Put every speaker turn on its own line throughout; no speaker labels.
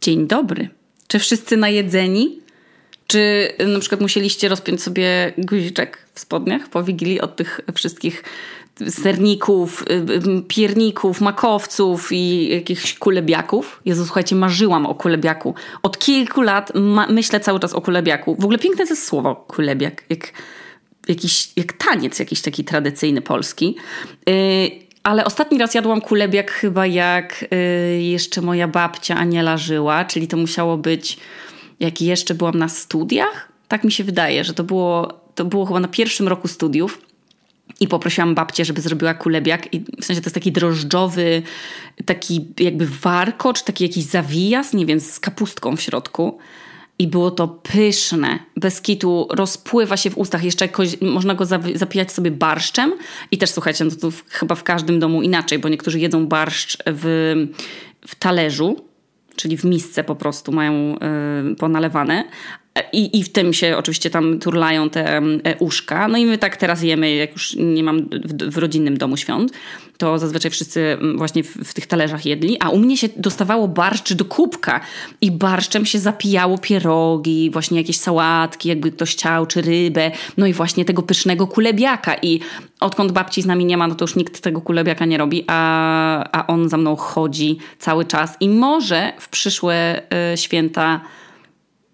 Dzień dobry. Czy wszyscy najedzeni? Czy na przykład musieliście rozpiąć sobie guziczek w spodniach po wigilii od tych wszystkich serników, y, y, pierników, makowców i jakichś kulebiaków? Jezu, słuchajcie, marzyłam o kulebiaku. Od kilku lat myślę cały czas o kulebiaku. W ogóle piękne to jest słowo kulebiak, jak, jakiś, jak taniec jakiś taki tradycyjny polski. Yy, ale ostatni raz jadłam kulebiak chyba jak y, jeszcze moja babcia Aniela żyła, czyli to musiało być jak jeszcze byłam na studiach. Tak mi się wydaje, że to było, to było chyba na pierwszym roku studiów. I poprosiłam babcię, żeby zrobiła kulebiak. I w sensie to jest taki drożdżowy, taki jakby warkocz, taki jakiś zawijas, nie wiem, z kapustką w środku. I było to pyszne. Bez kitu rozpływa się w ustach. Jeszcze można go zapijać sobie barszczem. I też słuchajcie, no to chyba w każdym domu inaczej, bo niektórzy jedzą barszcz w, w talerzu, czyli w misce po prostu mają y, ponalewane. I, I w tym się oczywiście tam turlają te e, uszka. No i my tak teraz jemy, jak już nie mam w, w rodzinnym domu świąt, to zazwyczaj wszyscy właśnie w, w, tych talerzach jedli, a u mnie się dostawało barszcz do kubka i barszczem się zapijało pierogi, właśnie jakieś sałatki, jakby ktoś chciał, czy rybę, no i właśnie tego pysznego kulebiaka. I odkąd babci z nami nie ma, no to już nikt tego kulebiaka nie robi, a, a on za mną chodzi cały czas. I może w przyszłe y, święta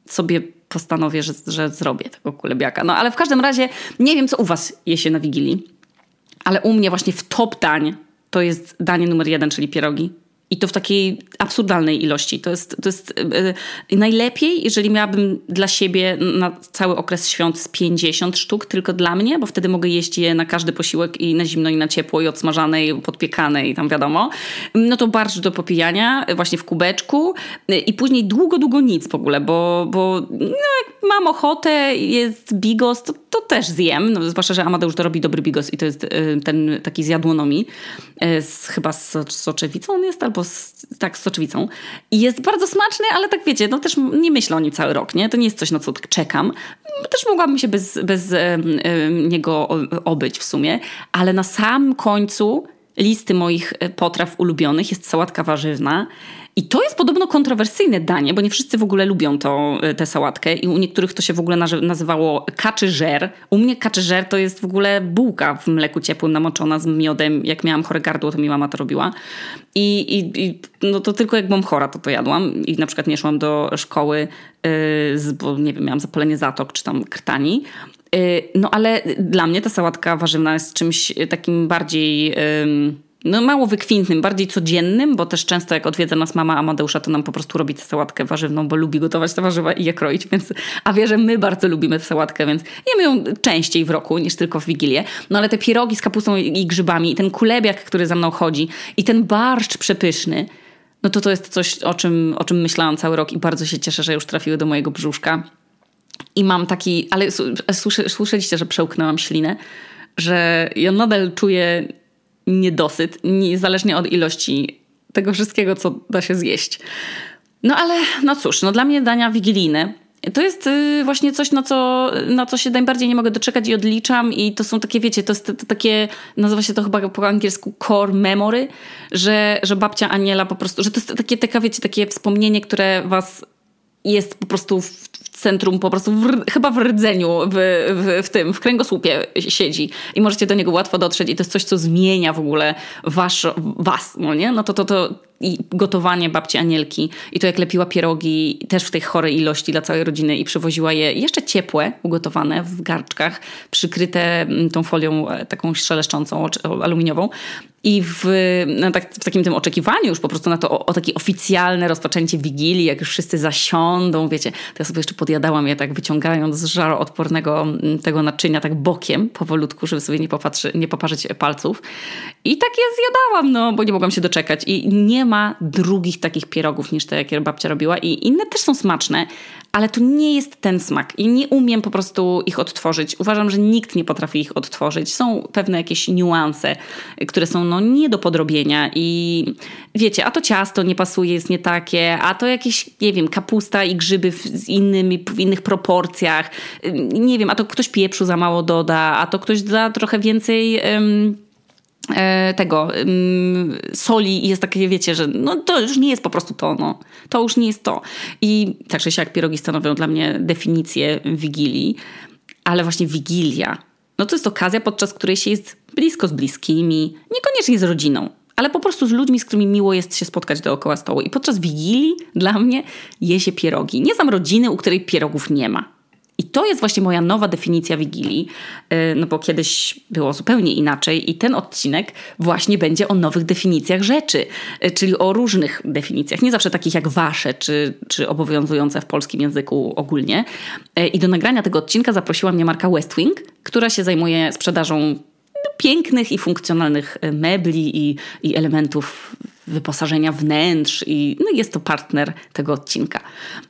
sobie postanowię, że, że zrobię tego kulebiaka. No ale w każdym razie nie wiem, co u was je się na Wigilii, ale u mnie właśnie w top dań to jest danie numer jeden, czyli pierogi. I to w takiej absurdalnej ilości. To jest, to jest yy, najlepiej, jeżeli miałabym dla siebie na cały okres świąt z 50 sztuk tylko dla mnie, bo wtedy mogę jeść je na każdy posiłek i na zimno, i na ciepło, i odsmażane, i podpiekane, i tam wiadomo. No to barszcz do popijania, właśnie w kubeczku yy, i później długo, długo nic w ogóle, bo, bo no, jak mam ochotę, jest bigos, to, to też zjem. No, zwłaszcza, że Amadeusz to robi dobry bigos i to jest yy, ten taki z jadłonomi, z, chyba z soczewicą on jest, albo albo z, tak z soczewicą. I jest bardzo smaczny, ale tak wiecie, no też nie myślę o nim cały rok, nie? To nie jest coś, na co czekam. Też mogłabym się bez, bez niego obyć w sumie, ale na sam końcu listy moich e, potraw ulubionych jest sałatka warzywna i to jest podobno kontrowersyjne danie, bo nie wszyscy w ogóle lubią to, y, tę sałatkę i u niektórych to się w ogóle nazywało kaczy żer. U mnie kaczy żer to jest w ogóle bułka w mleku ciepłym namoczona z miodem. Jak miałam chore gardło, to mi mama to robiła. I, i, i no to tylko jak byłam chora, to to jadłam. I na przykład nie szłam do szkoły, yy, z, bo nie wiem, miałam zapalenie zatok czy tam krtani. Yy, no ale dla mnie ta sałatka warzywna jest czymś takim bardziej... Yy, no, mało wykwintnym, bardziej codziennym, bo też często jak odwiedza nas mama Amadeusza, to nam po prostu robi tę sałatkę warzywną, bo lubi gotować te warzywa i je kroić, więc, a wie, że my bardzo lubimy tę sałatkę, więc jemy ją częściej w roku niż tylko w Wigilię. No ale te pierogi z kapustą i grzybami i ten kulebiak, który za mną chodzi i ten barszcz przepyszny, no to to jest coś, o czym, o czym myślałam cały rok i bardzo się cieszę, że już trafiły do mojego brzuszka. I mam taki, ale słyszeliście, że przełknęłam ślinę, że ja nadal czuję niedosyt, niezależnie od ilości tego wszystkiego, co da się zjeść. No ale, no cóż, no dla mnie dania wigilijne to jest y, właśnie coś, na co, na co się najbardziej nie mogę doczekać i odliczam i to są takie, wiecie, to jest takie, nazywa się to chyba po angielsku core memory, że, że babcia Aniela po prostu, że to jest takie, taka, wiecie, takie wspomnienie, które was jest po prostu w, centrum, po prostu w, chyba w rdzeniu, w, w, w, tym, w kręgosłupie siedzi i możecie do niego łatwo dotrzeć i to jest coś, co zmienia w ogóle wasz, was, no nie? No to, to, to i gotowanie babci Anielki i to jak lepiła pierogi też w tej chorej ilości dla całej rodziny i przywoziła je jeszcze ciepłe, ugotowane w garczkach, przykryte mm, tą folią e, taką szeleszczącą, aluminiową i w, no tak, w takim tym oczekiwaniu już po prostu na to o, o takie oficjalne rozpoczęcie Wigilii, jak już wszyscy zasiądą, wiecie, to ja sobie jeszcze podjadałam je tak wyciągając z żaroodpornego mm, tego naczynia tak bokiem powolutku, żeby sobie nie, popatrzy, nie poparzyć palców. I tak je zjadałam, no bo nie mogłam się doczekać. I nie ma drugich takich pierogów niż te, jakie babcia robiła. I inne też są smaczne, ale to nie jest ten smak i nie umiem po prostu ich odtworzyć. Uważam, że nikt nie potrafi ich odtworzyć. Są pewne jakieś niuanse, które są no, nie do podrobienia i wiecie, a to ciasto nie pasuje, jest nie takie, a to jakieś, nie wiem, kapusta i grzyby w, z innymi, w innych proporcjach. Nie wiem, a to ktoś pieprzu za mało doda, a to ktoś da trochę więcej... tego soli i jest takie, wiecie, że no to już nie jest po prostu to, no. To już nie jest to. I tak czy siak pierogi stanowią dla mnie definicję Wigilii, ale właśnie Wigilia, no to jest okazja, podczas której się jest blisko z bliskimi, niekoniecznie z rodziną, ale po prostu z ludźmi, z którymi miło jest się spotkać dookoła stołu. I podczas Wigilii dla mnie je się pierogi. Nie znam rodziny, u której pierogów nie ma. I to jest właśnie moja nowa definicja Wigilii, y, no bo kiedyś było zupełnie inaczej i ten odcinek właśnie będzie o nowych definicjach rzeczy, y, czyli o różnych definicjach, nie zawsze takich jak wasze, czy, czy obowiązujące w polskim języku ogólnie. Y, I do nagrania tego odcinka zaprosiła mnie marka Westwing, która się zajmuje sprzedażą pięknych i funkcjonalnych mebli i, i elementów wyposażenia wnętrz i no jest to partner tego odcinka.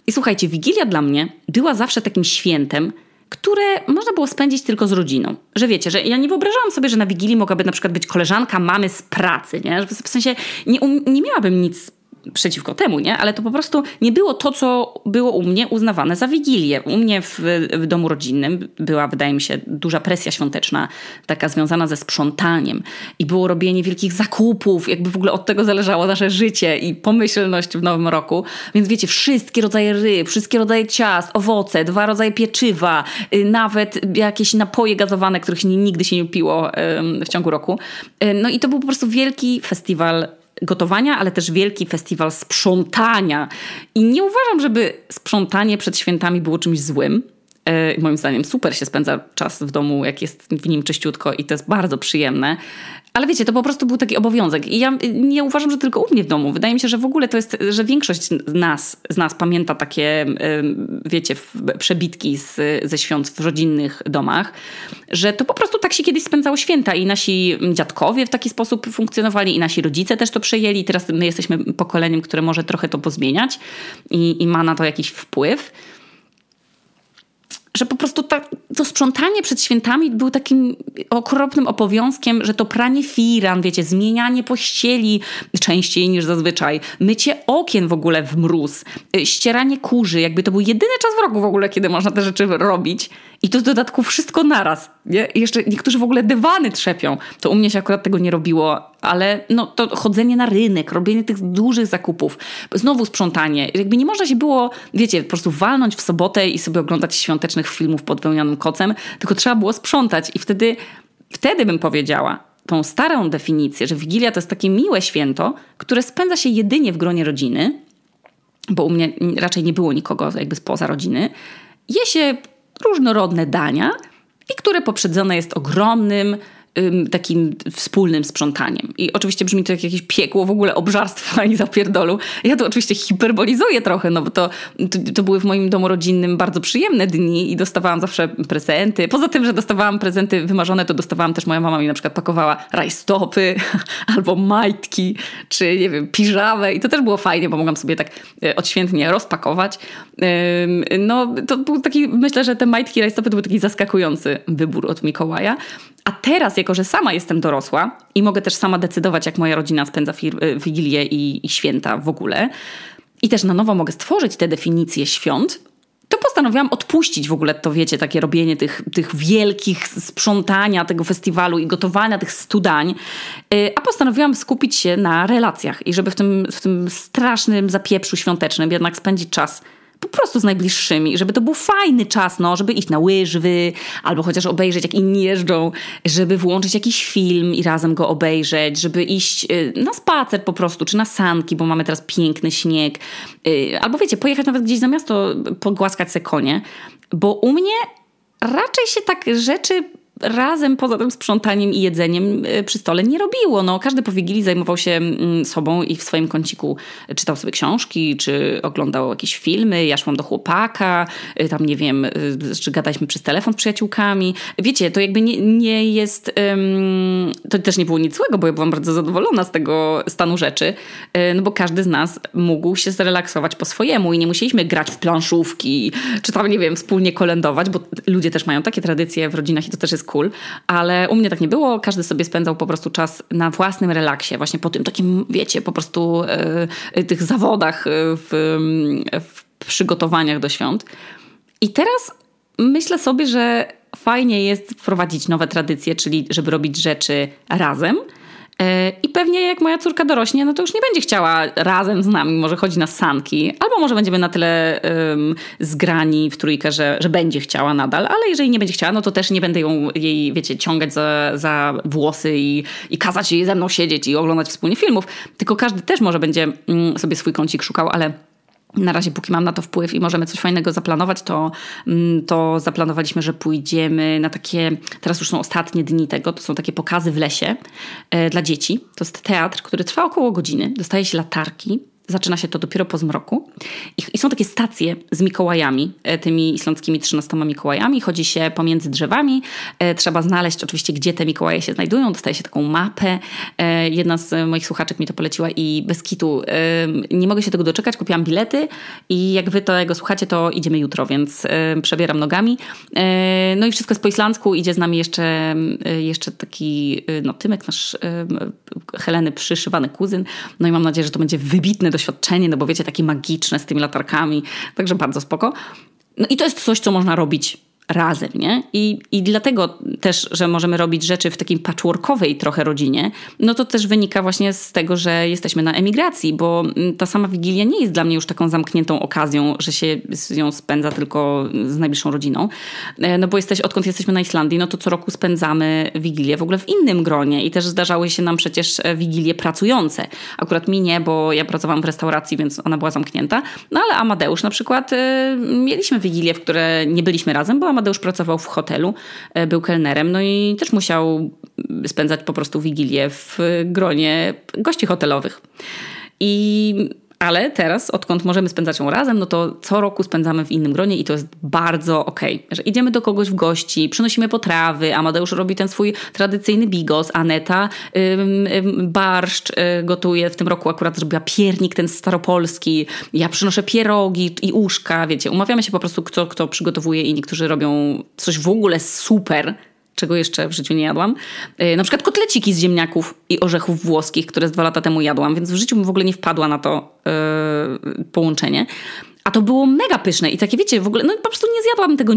I słuchajcie, Wigilia dla mnie była zawsze takim świętem, które można było spędzić tylko z rodziną. Że wiecie, że ja nie wyobrażałam sobie, że na Wigilii mogłaby na przykład być koleżanka mamy z pracy, nie? W sensie nie, um, nie miałabym nic przeciwko temu, nie? Ale to po prostu nie było to, co było u mnie uznawane za Wigilię. U mnie w, w domu rodzinnym była, wydaje mi się, duża presja świąteczna, taka związana ze sprzątaniem i było robienie wielkich zakupów, jakby w ogóle od tego zależało nasze życie i pomyślność w nowym roku. Więc wiecie, wszystkie rodzaje ryb, wszystkie rodzaje ciast, owoce, dwa rodzaje pieczywa, y, nawet jakieś napoje gazowane, których nigdy się nie piło w ciągu roku. Y, no i to był po prostu wielki festiwal gotowania, ale też wielki festiwal sprzątania. I nie uważam, żeby sprzątanie przed świętami było czymś złym. E, moim zdaniem super się spędza czas w domu, jak jest w nim czyściutko i to jest bardzo przyjemne. Ale wiecie, to po prostu był taki obowiązek. I ja nie uważam, że tylko u mnie w domu. Wydaje mi się, że w ogóle to jest, że większość nas, z nas pamięta takie, wiecie, przebitki z, ze świąt w rodzinnych domach, że to po prostu tak się kiedyś spędzało święta i nasi dziadkowie w taki sposób funkcjonowali i nasi rodzice też to przejęli. Teraz my jesteśmy pokoleniem, które może trochę to pozmieniać i, i ma na to jakiś wpływ że po prostu ta, to sprzątanie przed świętami był takim okropnym obowiązkiem, że to pranie firan, wiecie, zmienianie pościeli częściej niż zazwyczaj, mycie okien w ogóle w mróz, y, ścieranie kurzy, jakby to był jedyny czas w roku w ogóle, kiedy można te rzeczy robić. I to w dodatku wszystko naraz. Nie? Jeszcze niektórzy w ogóle dywany trzepią. To u mnie się akurat tego nie robiło, ale no to chodzenie na rynek, robienie tych dużych zakupów, znowu sprzątanie. Jakby nie można się było, wiecie, po prostu walnąć w sobotę i sobie oglądać świątecznych filmów pod wełnianym kocem, tylko trzeba było sprzątać. I wtedy, wtedy bym powiedziała, tą starą definicję, że Wigilia to jest takie miłe święto, które spędza się jedynie w gronie rodziny, bo u mnie raczej nie było nikogo jakby spoza rodziny, je się różnorodne dania i które poprzedzone jest ogromnym takim wspólnym sprzątaniem. I oczywiście brzmi to jak jakieś piekło w ogóle obżarstwa i zapierdolu. Ja to oczywiście hiperbolizuję trochę, no bo to, to, to, były w moim domu rodzinnym bardzo przyjemne dni i dostawałam zawsze prezenty. Poza tym, że dostawałam prezenty wymarzone, to dostawałam też, moja mama mi na przykład pakowała rajstopy albo majtki, czy nie wiem, piżamę i to też było fajnie, bo mogłam sobie tak e, odświętnie rozpakować. No to był taki, myślę, że te majtki, rajstopy to był taki zaskakujący wybór od Mikołaja. A teraz, jako że sama jestem dorosła i mogę też sama decydować, jak moja rodzina spędza y, Wigilię i, i święta w ogóle, i też na nowo mogę stworzyć te definicje świąt, to postanowiłam odpuścić w ogóle to, wiecie, takie robienie tych, tych wielkich sprzątania tego festiwalu i gotowania tych studań, y, a postanowiłam skupić się na relacjach i żeby w tym, w tym strasznym zapieprzu świątecznym jednak spędzić czas po prostu z najbliższymi, żeby to był fajny czas, no, żeby iść na łyżwy, albo chociaż obejrzeć, jak inni jeżdżą, żeby włączyć jakiś film i razem go obejrzeć, żeby iść y, na spacer po prostu, czy na sanki, bo mamy teraz piękny śnieg, y, albo wiecie, pojechać nawet gdzieś za miasto, pogłaskać se konie, bo u mnie raczej się tak rzeczy razem poza tym sprzątaniem i jedzeniem y, przy stole nie robiło. No, każdy po Wigilii zajmował się mm, sobą i w swoim kąciku czytał sobie książki, czy oglądał jakieś filmy. Ja szłam do chłopaka, y, tam nie wiem, y, czy gadaliśmy przez telefon z przyjaciółkami. Wiecie, to jakby nie, nie jest... Um, to też nie było nic złego, bo ja byłam bardzo zadowolona z tego stanu rzeczy, no bo każdy z nas mógł się zrelaksować po swojemu i nie musieliśmy grać w planszówki, czy tam, nie wiem, wspólnie kolędować, bo ludzie też mają takie tradycje w rodzinach i to też jest cool, ale u mnie tak nie było. Każdy sobie spędzał po prostu czas na własnym relaksie, właśnie po tym takim, wiecie, po prostu yy, tych zawodach e, w, w przygotowaniach do świąt. I teraz myślę sobie, że fajnie jest wprowadzić nowe tradycje, czyli żeby robić rzeczy razem – I pewnie jak moja córka dorośnie, no to już nie będzie chciała razem z nami, może chodzi na sanki, albo może będziemy na tyle um, zgrani w trójkę, że, że będzie chciała nadal, ale jeżeli nie będzie chciała, no to też nie będę ją, jej, wiecie, ciągać za, za włosy i, i kazać jej ze mną siedzieć i oglądać wspólnie filmów, tylko każdy też może będzie um, sobie swój kącik szukał, ale na razie, póki mam na to wpływ i możemy coś fajnego zaplanować, to, mm, to zaplanowaliśmy, że pójdziemy na takie, teraz już są ostatnie dni tego, to są takie pokazy w lesie e, dla dzieci. To jest teatr, który trwa około godziny. Dostaje się latarki, Zaczyna się to dopiero po zmroku. I, I, są takie stacje z Mikołajami, e, tymi islandzkimi 13 Mikołajami. Chodzi się pomiędzy drzewami. E, trzeba znaleźć oczywiście, gdzie te Mikołaje się znajdują. Dostaje się taką mapę. E, jedna z moich słuchaczek mi to poleciła i bez kitu. Nie mogę się tego doczekać. Kupiłam bilety i jak wy tego słuchacie, to idziemy jutro, więc przebieram nogami. No i wszystko jest po islandzku. Idzie z nami jeszcze, jeszcze taki no, Tymek, nasz Heleny przyszywany kuzyn. No i mam nadzieję, że to będzie wybitne doświadczenie, no bo wiecie, takie magiczne z tymi latarkami, także bardzo spoko. No i to jest coś, co można robić razem, nie? I, I dlatego też, że możemy robić rzeczy w takiej patchworkowej trochę rodzinie, no to też wynika właśnie z tego, że jesteśmy na emigracji, bo mm, ta sama Wigilia nie jest dla mnie już taką zamkniętą okazją, że się ją spędza tylko z najbliższą rodziną. E, no bo jesteś, odkąd jesteśmy na Islandii, no to co roku spędzamy Wigilię w ogóle w innym gronie i też zdarzały się nam przecież e, Wigilie pracujące. Akurat mi nie, bo ja pracowałam w restauracji, więc ona była zamknięta. No ale Amadeusz na przykład, y, mieliśmy Wigilię, w które nie byliśmy razem, bo Amadeusz pracował w hotelu, e, był kelnerem, no i też musiał spędzać po prostu wigilię w gronie gości hotelowych. I ale teraz, odkąd możemy spędzać ją razem, no to co roku spędzamy w innym gronie i to jest bardzo okej. Okay. Że idziemy do kogoś w gości, przynosimy potrawy, Amadeusz robi ten swój tradycyjny bigos, Aneta ym, ym, barszcz y, gotuje. W tym roku akurat zrobiła piernik ten staropolski. Ja przynoszę pierogi i uszka, wiecie. Umawiamy się po prostu, kto, kto przygotowuje i niektórzy robią coś w ogóle super, czego jeszcze w życiu nie jadłam. E, na przykład kotleciki z ziemniaków i orzechów włoskich, które z dwa lata temu jadłam, więc w życiu bym w ogóle nie wpadła na to yy, połączenie. A to było mega pyszne i takie, wiecie, w ogóle, no po prostu nie zjadłabym tego,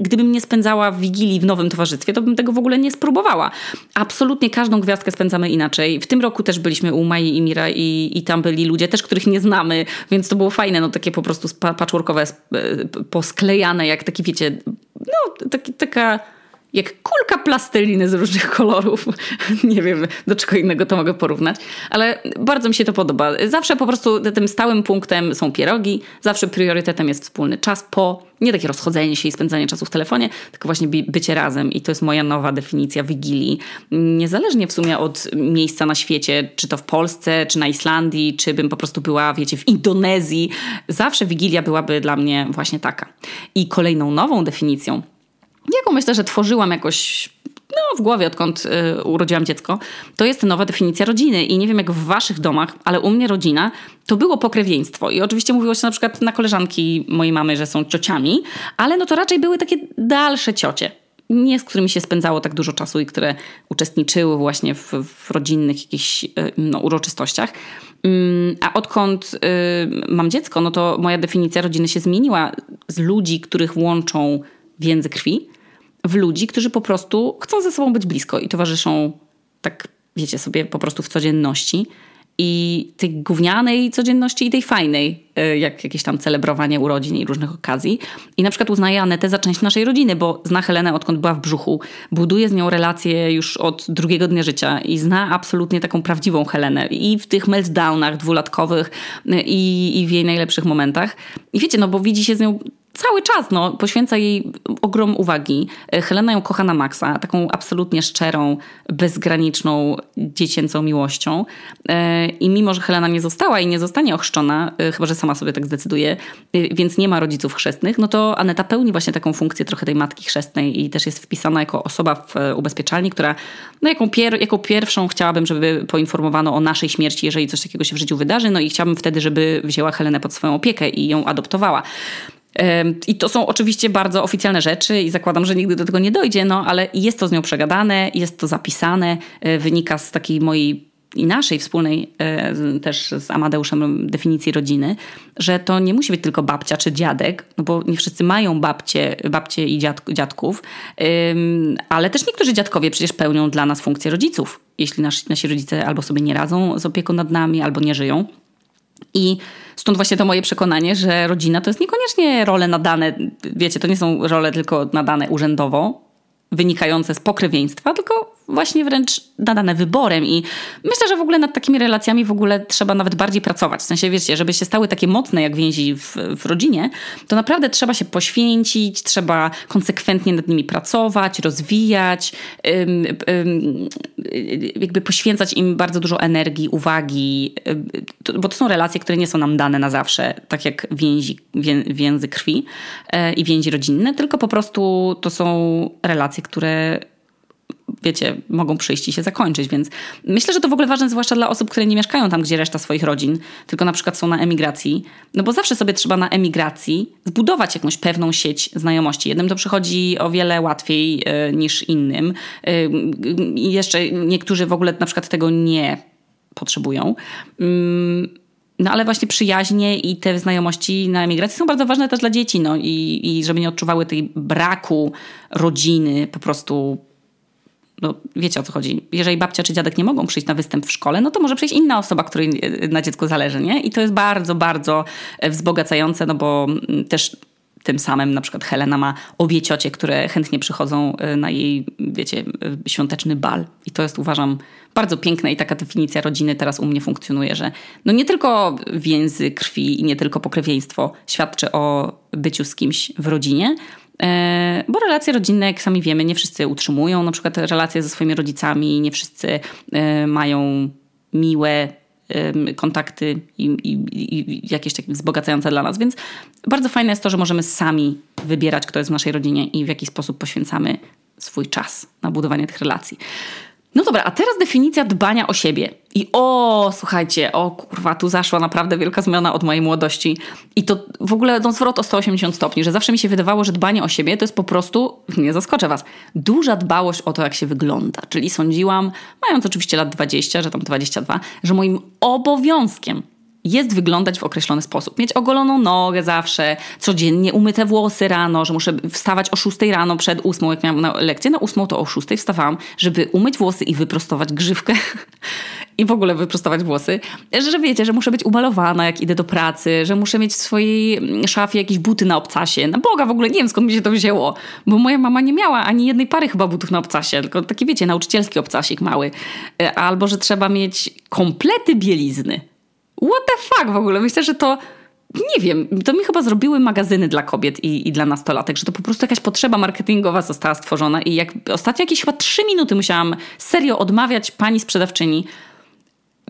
gdybym nie spędzała w Wigilii w nowym towarzystwie, to bym tego w ogóle nie spróbowała. Absolutnie każdą gwiazdkę spędzamy inaczej. W tym roku też byliśmy u Mai i Mira i, i tam byli ludzie też, których nie znamy, więc to było fajne, no takie po prostu patchworkowe, e, posklejane, jak taki, wiecie, no taki, taka jak kulka plasteliny z różnych kolorów. Nie wiem, do czego innego to mogę porównać, ale bardzo mi się to podoba. Zawsze po prostu tym stałym punktem są pierogi, zawsze priorytetem jest wspólny czas po, nie takie rozchodzenie się i spędzanie czasu w telefonie, tylko właśnie bycie razem i to jest moja nowa definicja Wigilii. Niezależnie w sumie od miejsca na świecie, czy to w Polsce, czy na Islandii, czy bym po prostu była, wiecie, w Indonezji, zawsze Wigilia byłaby dla mnie właśnie taka. I kolejną nową definicją jaką myślę, że tworzyłam jakoś no, w głowie, odkąd y, urodziłam dziecko, to jest nowa definicja rodziny. I nie wiem jak w waszych domach, ale u mnie rodzina to było pokrewieństwo. I oczywiście mówiło się na przykład na koleżanki mojej mamy, że są ciociami, ale no to raczej były takie dalsze ciocie. Nie z którymi się spędzało tak dużo czasu i które uczestniczyły właśnie w, w rodzinnych jakichś y, no, uroczystościach. Mm, a odkąd y, mam dziecko, no to moja definicja rodziny się zmieniła z ludzi, których łączą więzy krwi, w ludzi, którzy po prostu chcą ze sobą być blisko i towarzyszą tak, wiecie, sobie po prostu w codzienności. I tej gównianej codzienności i tej fajnej, e, jak jakieś tam celebrowanie urodzin i różnych okazji. I na przykład uznaje Anetę za część naszej rodziny, bo zna Helenę odkąd była w brzuchu, buduje z nią relacje już od drugiego dnia życia i zna absolutnie taką prawdziwą Helenę. I w tych meltdownach dwulatkowych e, i, i w jej najlepszych momentach. I wiecie, no bo widzi się z nią cały czas no, poświęca jej ogrom uwagi. Helena ją kocha na maksa, taką absolutnie szczerą, bezgraniczną, dziecięcą miłością. E, I mimo, że Helena nie została i nie zostanie ochrzczona, e, chyba że sama sobie tak zdecyduje, e, więc nie ma rodziców chrzestnych, no to Aneta pełni właśnie taką funkcję trochę tej matki chrzestnej i też jest wpisana jako osoba w ubezpieczalni, która, no jaką, pier jako pierwszą chciałabym, żeby poinformowano o naszej śmierci, jeżeli coś takiego się w życiu wydarzy, no i chciałabym wtedy, żeby wzięła Helenę pod swoją opiekę i ją adoptowała. I to są oczywiście bardzo oficjalne rzeczy i zakładam, że nigdy do tego nie dojdzie, no ale jest to z nią przegadane, jest to zapisane, e, wynika z takiej mojej i naszej wspólnej e, też z Amadeuszem definicji rodziny, że to nie musi być tylko babcia czy dziadek, no bo nie wszyscy mają babcie, babcie i dziad, dziadków, ale też niektórzy dziadkowie przecież pełnią dla nas funkcję rodziców jeśli nasi, nasi rodzice albo sobie nie radzą z opieką nad nami, albo nie żyją. I stąd właśnie to moje przekonanie, że rodzina to jest niekoniecznie role nadane, wiecie, to nie są role tylko nadane urzędowo, wynikające z pokrewieństwa, tylko właśnie wręcz nadane wyborem i myślę, że w ogóle nad takimi relacjami w ogóle trzeba nawet bardziej pracować. W sensie, wiecie, żeby się stały takie mocne jak więzi w, w rodzinie, to naprawdę trzeba się poświęcić, trzeba konsekwentnie nad nimi pracować, rozwijać, ym, ym, jakby poświęcać im bardzo dużo energii, uwagi, bo to są relacje, które nie są nam dane na zawsze, tak jak więzi, wię, więzy krwi yy, i więzi rodzinne, tylko po prostu to są relacje, które wiecie, mogą przyjść i się zakończyć, więc myślę, że to w ogóle ważne, zwłaszcza dla osób, które nie mieszkają tam, gdzie reszta swoich rodzin, tylko na przykład są na emigracji, no bo zawsze sobie trzeba na emigracji zbudować jakąś pewną sieć znajomości. Jednym to przychodzi o wiele łatwiej y, niż innym y, i jeszcze niektórzy w ogóle na przykład tego nie potrzebują. Y, no ale właśnie przyjaźnie i te znajomości na emigracji są bardzo ważne też dla dzieci, no i, i żeby nie odczuwały tej braku rodziny po prostu no wiecie o co chodzi. Jeżeli babcia czy dziadek nie mogą przyjść na występ w szkole, no to może przyjść inna osoba, której na dziecku zależy, nie? I to jest bardzo, bardzo wzbogacające, no bo mm, też tym samym na przykład Helena ma obie ciocie, które chętnie przychodzą e, na jej, wiecie, e, świąteczny bal. I to jest uważam bardzo piękne i taka definicja rodziny teraz u mnie funkcjonuje, że no nie tylko więzy krwi i nie tylko pokrewieństwo świadczy o byciu z kimś w rodzinie, E, bo relacje rodzinne, jak sami wiemy, nie wszyscy utrzymują na przykład relacje ze swoimi rodzicami, nie wszyscy e, mają miłe kontakty i, i, i, jakieś takie wzbogacające dla nas. Więc bardzo fajne jest to, że możemy sami wybierać, kto jest w naszej rodzinie i w jaki sposób poświęcamy swój czas na budowanie tych relacji. No dobra, a teraz definicja dbania o siebie. I o, słuchajcie, o kurwa, tu zaszła naprawdę wielka zmiana od mojej młodości. I to w ogóle no, zwrot o 180 stopni, że zawsze mi się wydawało, że dbanie o siebie to jest po prostu, nie zaskoczę was, duża dbałość o to, jak się wygląda. Czyli sądziłam, mając oczywiście lat 20, że tam 22, że moim obowiązkiem jest wyglądać w określony sposób. Mieć ogoloną nogę zawsze, codziennie umyte włosy rano, że muszę wstawać o 6 rano przed 8, jak miałam lekcję na 8, to o 6 wstawałam, żeby umyć włosy i wyprostować grzywkę i w ogóle wyprostować włosy. Że wiecie, że muszę być umalowana, jak idę do pracy, że muszę mieć w swojej szafie jakieś buty na obcasie. Na Boga, w ogóle nie wiem skąd mi się to wzięło, bo moja mama nie miała ani jednej pary chyba butów na obcasie, tylko taki wiecie, nauczycielski obcasik mały. E, albo, że trzeba mieć komplety bielizny what the fuck w ogóle? Myślę, że to nie wiem, to mi chyba zrobiły magazyny dla kobiet i, i, dla nastolatek, że to po prostu jakaś potrzeba marketingowa została stworzona i jak ostatnio jakieś chyba trzy minuty musiałam serio odmawiać pani sprzedawczyni,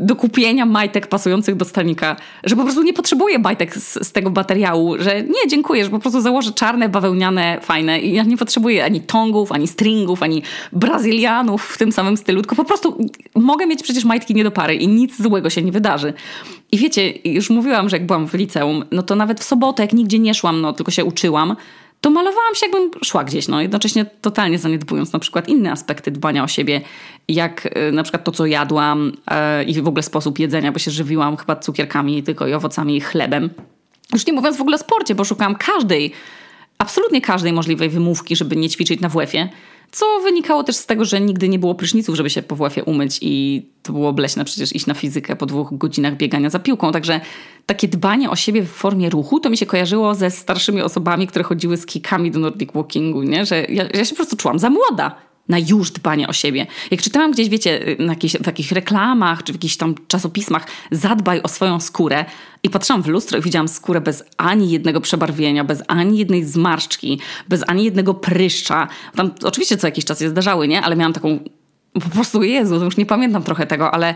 do kupienia majtek pasujących do stanika, że po prostu nie potrzebuję majtek z, z, tego materiału, że nie, dziękuję, że po prostu założę czarne, bawełniane, fajne i ja nie potrzebuję ani tongów, ani stringów, ani brazylianów w tym samym stylu, tylko po prostu mogę mieć przecież majtki nie do pary i nic złego się nie wydarzy. I wiecie, już mówiłam, że jak byłam w liceum, no to nawet w sobotę, jak nigdzie nie szłam, no tylko się uczyłam, to malowałam się, jakbym szła gdzieś, no jednocześnie totalnie zaniedbując na przykład inne aspekty dbania o siebie, jak y, na przykład to, co jadłam yy, i w ogóle sposób jedzenia, bo się żywiłam chyba cukierkami tylko i owocami i chlebem. Już nie mówiąc w ogóle o sporcie, bo szukałam każdej, absolutnie każdej możliwej wymówki, żeby nie ćwiczyć na WF-ie. Co wynikało też z tego, że nigdy nie było pryszniców, żeby się po WF-ie umyć i to było bleśne przecież iść na fizykę po dwóch godzinach biegania za piłką. Także takie dbanie o siebie w formie ruchu to mi się kojarzyło ze starszymi osobami, które chodziły z kikami do Nordic Walkingu, nie? że ja, ja się po prostu czułam za młoda na już dbanie o siebie. Jak czytałam gdzieś, wiecie, na w jakichś reklamach czy w jakichś tam czasopismach, zadbaj o swoją skórę i patrzyłam w lustro i widziałam skórę bez ani jednego przebarwienia, bez ani jednej zmarszczki, bez ani jednego pryszcza. Tam oczywiście co jakiś czas się zdarzały, nie? Ale miałam taką po prostu, Jezu, to już nie pamiętam trochę tego, ale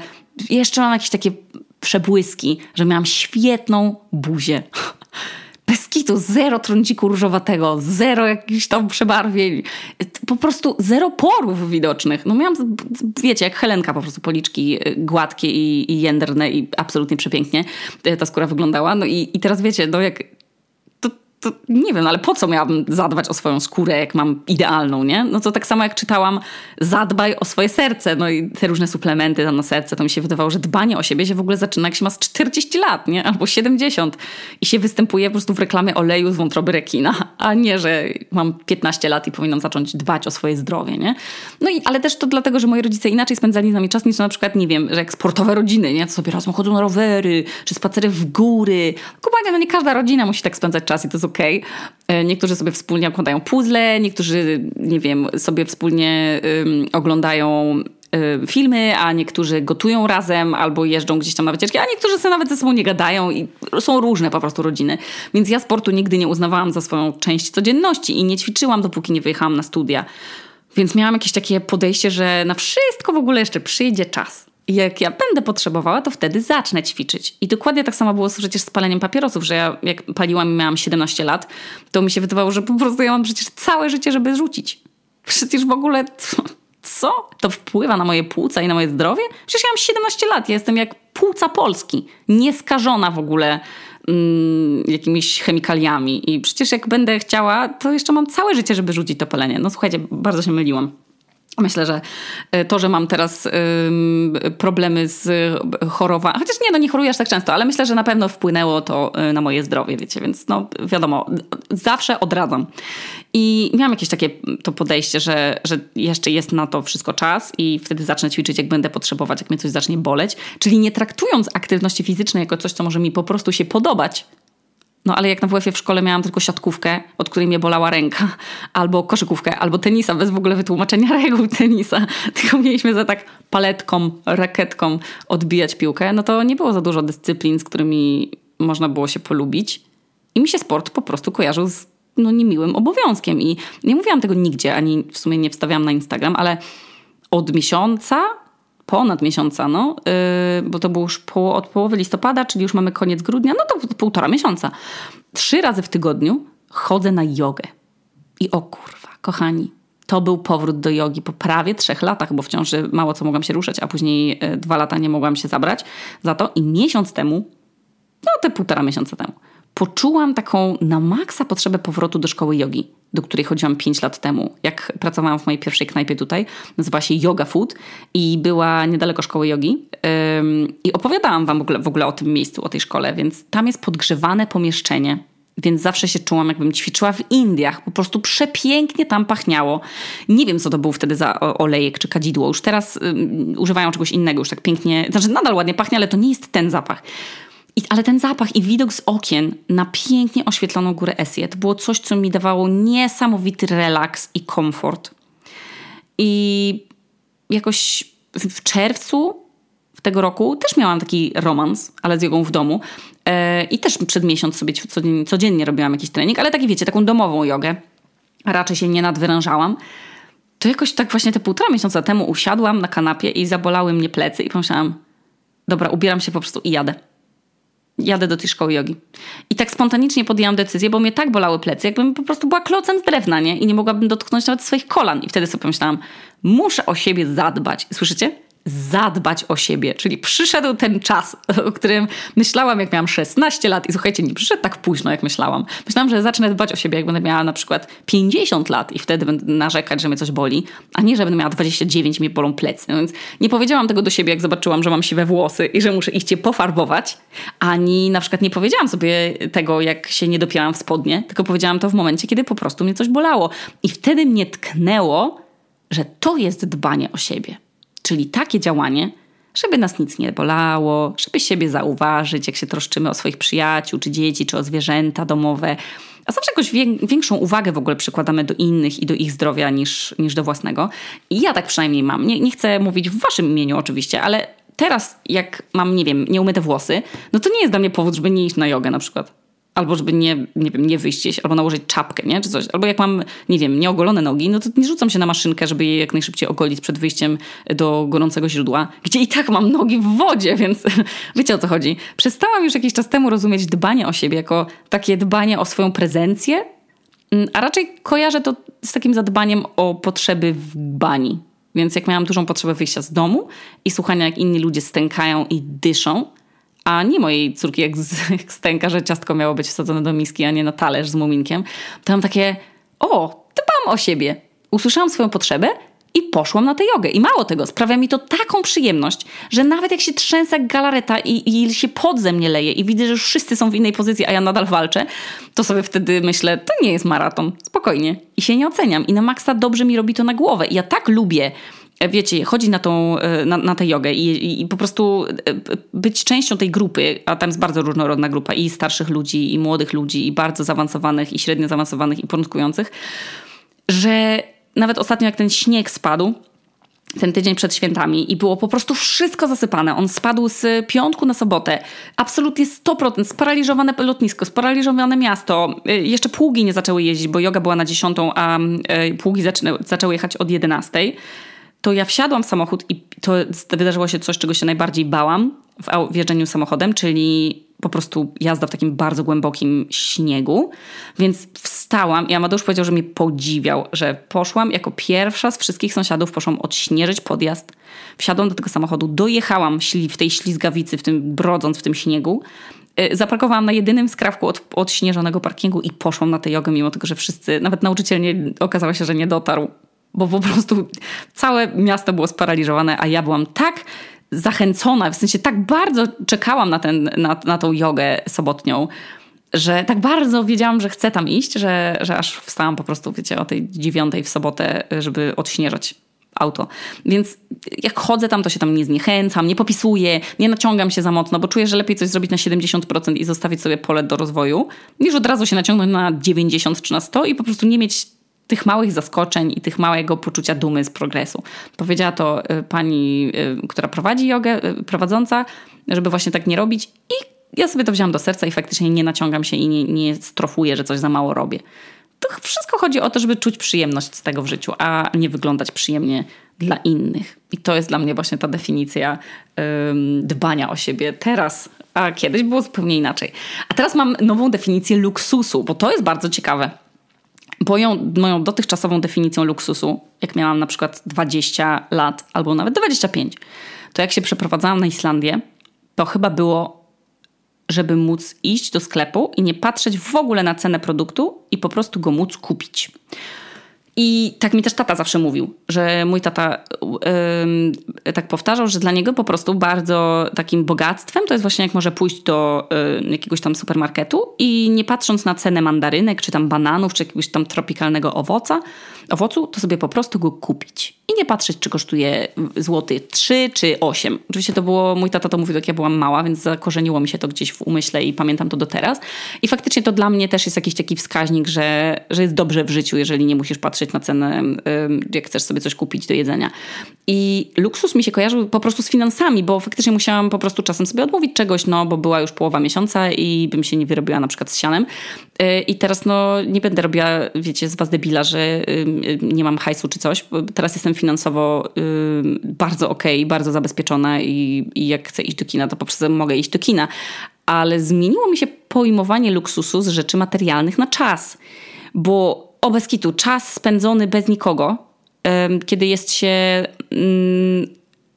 jeszcze mam jakieś takie przebłyski, że miałam świetną buzię. Bez kitu, zero trądziku różowatego, zero jakichś tam przebarwień, po prostu zero porów widocznych. No miałam, wiecie, jak Helenka po prostu policzki y, gładkie i, i jędrne i absolutnie przepięknie ta skóra wyglądała. No i, i teraz wiecie, no jak to nie wiem, ale po co miałabym zadbać o swoją skórę, jak mam idealną, nie? No to tak samo jak czytałam zadbaj o swoje serce, no i te różne suplementy na serce, to mi się wydawało, że dbanie o siebie się w ogóle zaczyna, jak się ma z 40 lat, nie? Albo 70 i się występuje po prostu w reklamie oleju z wątroby rekina, a nie, że mam 15 lat i powinnam zacząć dbać o swoje zdrowie, nie? No i, ale też to dlatego, że moi rodzice inaczej spędzali z nami czas niż na przykład, nie wiem, że jak sportowe rodziny, nie? To sobie razem chodzą na rowery, czy spacery w góry. Kupanie, no nie każda rodzina musi tak spędzać czas i to jest okej. Okay. Niektórzy sobie wspólnie układają puzzle, niektórzy, nie wiem, sobie wspólnie oglądają filmy, a niektórzy gotują razem albo jeżdżą gdzieś tam na wycieczki, a niektórzy sobie nawet ze sobą nie gadają i są różne po prostu rodziny. Więc ja sportu nigdy nie uznawałam za swoją część codzienności i nie ćwiczyłam, dopóki nie wyjechałam na studia. Więc miałam jakieś takie podejście, że na wszystko w ogóle jeszcze przyjdzie czas. Jak ja będę potrzebowała, to wtedy zacznę ćwiczyć. I dokładnie tak samo było przecież z paleniem papierosów, że ja jak paliłam i miałam 17 lat, to mi się wydawało, że po prostu ja mam przecież całe życie, żeby rzucić. Przecież w ogóle co? To wpływa na moje płuca i na moje zdrowie? Przecież ja mam 17 lat, ja jestem jak płuca Polski. Nieskażona w ogóle mm, jakimiś chemikaliami. I przecież jak będę chciała, to jeszcze mam całe życie, żeby rzucić to palenie. No słuchajcie, bardzo się myliłam. Myślę, że e, to, że mam teraz problemy z chorowaniem, chociaż nie, no nie choruję aż tak często, ale myślę, że na pewno wpłynęło to e, na moje zdrowie, wiecie, więc no wiadomo, zawsze odradzam. I miałam jakieś takie to podejście, że, że jeszcze jest na to wszystko czas i wtedy zacznę ćwiczyć, jak będę potrzebować, jak mnie coś zacznie boleć. Czyli nie traktując aktywności fizycznej jako coś, co może mi po prostu się podobać, no ale jak na WF-ie w szkole miałam tylko siatkówkę, od której mnie bolała ręka, albo koszykówkę, albo tenisa, bez w ogóle wytłumaczenia reguł tenisa, tylko mieliśmy za tak paletką, rakietką odbijać piłkę, no to nie było za dużo dyscyplin, z którymi można było się polubić. I mi się sport po prostu kojarzył z no, niemiłym obowiązkiem. I nie mówiłam tego nigdzie, ani w sumie nie wstawiałam na Instagram, ale od miesiąca ponad miesiąca, no, yy, bo to było już po, od połowy listopada, czyli już mamy koniec grudnia, no to półtora miesiąca. Trzy razy w tygodniu chodzę na jogę. I o kurwa, kochani, to był powrót do jogi po prawie trzech latach, bo wciąż mało co mogłam się ruszać, a później yy, dwa lata nie mogłam się zabrać za to. I miesiąc temu, no te półtora miesiąca temu, poczułam taką na maksa potrzebę powrotu do szkoły jogi, do której chodziłam 5 lat temu, jak pracowałam w mojej pierwszej knajpie tutaj. Nazywa się Yoga Food i była niedaleko szkoły jogi. I opowiadałam wam w ogóle, w ogóle o tym miejscu, o tej szkole, więc tam jest podgrzewane pomieszczenie. Więc zawsze się czułam, jakbym ćwiczyła w Indiach. Po prostu przepięknie tam pachniało. Nie wiem, co to był wtedy za olejek czy kadzidło. Już teraz używają czegoś innego, już tak pięknie. Znaczy, nadal ładnie pachnie, ale to nie jest ten zapach. I, ale ten zapach i widok z okien na pięknie oświetloną górę Esje to było coś, co mi dawało niesamowity relaks i komfort. I jakoś w czerwcu tego roku też miałam taki romans, ale z jogą w domu. E, I też przed miesiąc sobie codziennie, codziennie robiłam jakiś trening, ale taki wiecie, taką domową jogę. Raczej się nie nadwyrężałam. To jakoś tak właśnie te półtora miesiąca temu usiadłam na kanapie i zabolały mnie plecy i pomyślałam, dobra, ubieram się po prostu i jadę jadę do tej szkoły jogi. I tak spontanicznie podjęłam decyzję, bo mnie tak bolały plecy, jakbym po prostu była klocem z drewna, nie? I nie mogłabym dotknąć nawet swoich kolan. I wtedy sobie pomyślałam, muszę o siebie zadbać. Słyszycie? Zadbać o siebie. Czyli przyszedł ten czas, o którym myślałam, jak miałam 16 lat i słuchajcie, nie przyszedł tak późno, jak myślałam. Myślałam, że zacznę dbać o siebie, jak będę miała na przykład 50 lat i wtedy będę narzekać, że mnie coś boli, a nie, że będę miała 29 i mnie bolą plecy. No więc nie powiedziałam tego do siebie, jak zobaczyłam, że mam siwe włosy i że muszę iść je pofarbować, ani na przykład nie powiedziałam sobie tego, jak się nie dopięłam w spodnie, tylko powiedziałam to w momencie, kiedy po prostu mnie coś bolało. I wtedy mnie tknęło, że to jest dbanie o siebie. Czyli takie działanie, żeby nas nic nie bolało, żeby siebie zauważyć, jak się troszczymy o swoich przyjaciół, czy dzieci, czy o zwierzęta domowe. A zawsze jakoś większą uwagę w ogóle przykładamy do innych i do ich zdrowia niż, niż do własnego. I ja tak przynajmniej mam. Nie, nie chcę mówić w waszym imieniu oczywiście, ale teraz jak mam, nie wiem, nieumyte włosy, no to nie jest dla mnie powód, żeby nie iść na jogę na przykład albo żeby nie, nie wiem, nie wyjść gdzieś, albo nałożyć czapkę, nie? Czy coś. Albo jak mam, nie wiem, nieogolone nogi, no to nie rzucam się na maszynkę, żeby je jak najszybciej ogolić przed wyjściem do gorącego źródła, gdzie i tak mam nogi w wodzie, więc wiecie o co chodzi. Przestałam już jakiś czas temu rozumieć dbanie o siebie jako takie dbanie o swoją prezencję, mm, a raczej kojarzę to z takim zadbaniem o potrzeby w bani. Więc jak miałam dużą potrzebę wyjścia z domu i słuchania, jak inni ludzie stękają i dyszą, a nie mojej córki jak z stęka, że ciastko miało być wsadzone do miski, a nie na talerz z muminkiem, to mam takie, o, dbam o siebie. Usłyszałam swoją potrzebę i poszłam na tę jogę. I mało tego, sprawia mi to taką przyjemność, że nawet jak się trzęsę jak galareta i, i się pod ze mnie leje i widzę, że wszyscy są w innej pozycji, a ja nadal walczę, to sobie wtedy myślę, to nie jest maraton, spokojnie. I się nie oceniam. I na maksa dobrze mi robi to na głowę. I ja tak lubię wiecie, chodzić na, tą, e, na, na tę jogę i, i, po prostu e, być częścią tej grupy, a tam jest bardzo różnorodna grupa i starszych ludzi, i młodych ludzi, i bardzo zaawansowanych, i średnio zaawansowanych, i początkujących, że nawet ostatnio jak ten śnieg spadł, ten tydzień przed świętami i było po prostu wszystko zasypane. On spadł z piątku na sobotę. Absolutnie 100%. Sparaliżowane lotnisko, sparaliżowane miasto. Jeszcze pługi nie zaczęły jeździć, bo yoga była na 10, a pługi zaczęły jechać od 11. To ja wsiadłam w samochód i to wydarzyło się coś, czego się najbardziej bałam w jeżdżeniu samochodem, czyli po prostu jazda w takim bardzo głębokim śniegu. Więc wstałam i Amadeusz powiedział, że mnie podziwiał, że poszłam jako pierwsza z wszystkich sąsiadów, poszłam odśnieżyć podjazd. Wsiadłam do tego samochodu, dojechałam w tej ślizgawicy, w tym brodząc w tym śniegu. Y, zaparkowałam na jedynym skrawku od, odśnieżonego parkingu i poszłam na tę jogę, mimo tego, że wszyscy, nawet nauczyciel nie, okazało się, że nie dotarł, bo po prostu całe miasto było sparaliżowane, a ja byłam tak zachęcona, w sensie tak bardzo czekałam na, ten, na, na tą jogę sobotnią, że tak bardzo wiedziałam, że chcę tam iść, że, że aż wstałam po prostu, wiecie, o tej dziewiątej w sobotę, żeby odśnieżać auto. Więc jak chodzę tam, to się tam nie zniechęcam, nie popisuję, nie naciągam się za mocno, bo czuję, że lepiej coś zrobić na 70% i zostawić sobie pole do rozwoju, niż od razu się naciągnąć na 90 czy na 100 i po prostu nie mieć tych małych zaskoczeń i tych małego poczucia dumy z progresu. Powiedziała to y, pani, y, która prowadzi jogę, y, prowadząca, żeby właśnie tak nie robić i ja sobie to wziąłam do serca i faktycznie nie naciągam się i nie, nie strofuję, że coś za mało robię. To wszystko chodzi o to, żeby czuć przyjemność z tego w życiu, a nie wyglądać przyjemnie dla innych. I to jest dla mnie właśnie ta definicja ym, dbania o siebie teraz, a kiedyś było zupełnie inaczej. A teraz mam nową definicję luksusu, bo to jest bardzo ciekawe moją, moją dotychczasową definicją luksusu, jak miałam na przykład 20 lat albo nawet 25, to jak się przeprowadzałam na Islandię, to chyba było, żeby móc iść do sklepu i nie patrzeć w ogóle na cenę produktu i po prostu go móc kupić. I tak mi też tata zawsze mówił, że mój tata yy, tak powtarzał, że dla niego po prostu bardzo takim bogactwem to jest właśnie jak może pójść do yy, jakiegoś tam supermarketu i nie patrząc na cenę mandarynek, czy tam bananów, czy jakiegoś tam tropikalnego owoca, owocu, to sobie po prostu go kupić. I nie patrzeć, czy kosztuje złoty 3 czy 8. Oczywiście to było, mój tata to mówił, jak ja byłam mała, więc zakorzeniło mi się to gdzieś w umyśle i pamiętam to do teraz. I faktycznie to dla mnie też jest jakiś taki wskaźnik, że, że jest dobrze w życiu, jeżeli nie musisz patrzeć na cenę, jak chcesz sobie coś kupić do jedzenia. I luksus mi się kojarzył po prostu z finansami, bo faktycznie musiałam po prostu czasem sobie odmówić czegoś, no bo była już połowa miesiąca i bym się nie wyrobiła na przykład z sianem. Y, I teraz no nie będę robiła, wiecie, z was debila, że nie mam hajsu czy coś. Teraz jestem finansowo bardzo okej, okay, bardzo zabezpieczona i, i jak chcę iść do kina, to po prostu mogę iść do kina. Ale zmieniło mi się pojmowanie luksusu z rzeczy materialnych na czas. Bo o czas spędzony bez nikogo, kiedy jest się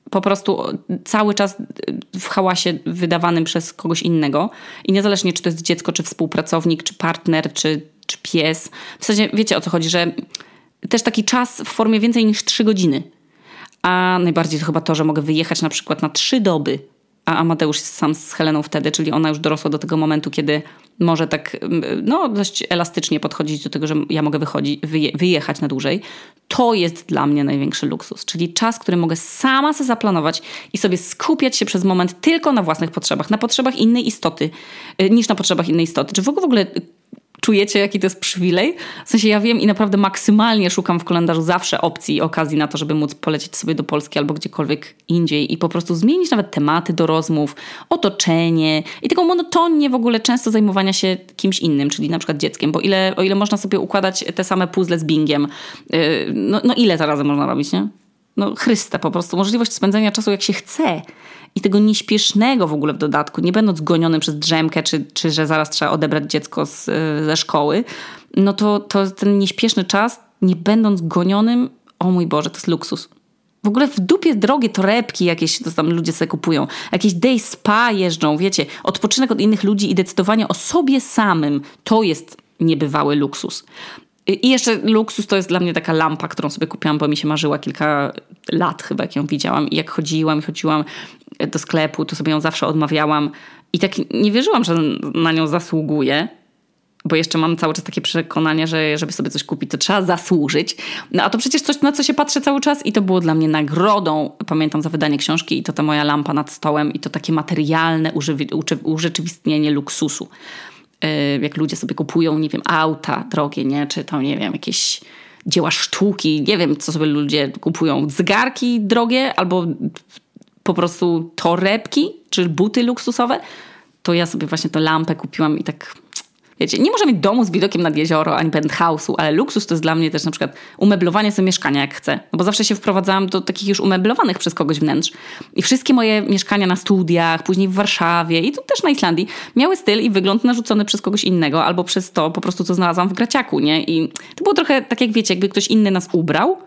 po prostu cały czas w hałasie wydawanym przez kogoś innego i niezależnie czy to jest dziecko, czy współpracownik, czy partner, czy, czy pies. W zasadzie wiecie o co chodzi, że też taki czas w formie więcej niż 3 godziny. A najbardziej to chyba to, że mogę wyjechać na przykład na 3 doby a Amateusz jest sam z Heleną wtedy, czyli ona już dorosła do tego momentu, kiedy może tak no, dość elastycznie podchodzić do tego, że ja mogę wychodzić, wyje, wyjechać na dłużej. To jest dla mnie największy luksus, czyli czas, który mogę sama sobie zaplanować i sobie skupiać się przez moment tylko na własnych potrzebach, na potrzebach innej istoty, y, niż na potrzebach innej istoty. Czy w ogóle czujecie, jaki to jest przywilej? W sensie ja wiem i naprawdę maksymalnie szukam w kalendarzu zawsze opcji i okazji na to, żeby móc polecieć sobie do Polski albo gdziekolwiek indziej i po prostu zmienić nawet tematy do rozmów, otoczenie i taką monotonię w ogóle często zajmowania się kimś innym, czyli na przykład dzieckiem, bo ile, o ile można sobie układać te same puzzle z bingiem, yy, no, no ile zarazem można robić, nie? no Chryste po prostu, możliwość spędzania czasu jak się chce i tego nieśpiesznego w ogóle w dodatku, nie będąc gonionym przez drzemkę, czy, czy że zaraz trzeba odebrać dziecko z, ze szkoły, no to, to ten nieśpieszny czas, nie będąc gonionym, o mój Boże, to jest luksus. W ogóle w dupie drogie torebki jakieś to tam ludzie sobie kupują. Jakieś day spa jeżdżą, wiecie. Odpoczynek od innych ludzi i decydowanie o sobie samym. To jest niebywały luksus. I jeszcze luksus to jest dla mnie taka lampa, którą sobie kupiłam, bo mi się marzyła kilka lat chyba, jak ją widziałam. I jak chodziłam, chodziłam do sklepu, to sobie ją zawsze odmawiałam. I tak nie wierzyłam, że na nią zasługuję bo jeszcze mam cały czas takie przekonanie, że żeby sobie coś kupić, to trzeba zasłużyć. No a to przecież coś, na co się patrzę cały czas i to było dla mnie nagrodą, pamiętam, za wydanie książki i to ta moja lampa nad stołem i to takie materialne urzeczywistnienie luksusu. Yy, jak ludzie sobie kupują, nie wiem, auta drogie, nie? Czy tam, nie wiem, jakieś dzieła sztuki, nie wiem, co sobie ludzie kupują. Zegarki drogie albo po prostu torebki, czy buty luksusowe. To ja sobie właśnie tę lampę kupiłam i tak Wiecie, nie może mieć domu z widokiem nad jezioro, ani penthouse'u, ale luksus to jest dla mnie też na przykład umeblowanie sobie mieszkania jak chcę. No bo zawsze się wprowadzałam do takich już umeblowanych przez kogoś wnętrz. I wszystkie moje mieszkania na studiach, później w Warszawie i tu też na Islandii miały styl i wygląd narzucony przez kogoś innego albo przez to po prostu, co znalazłam w graciaku, nie? I to było trochę tak jak wiecie, jakby ktoś inny nas ubrał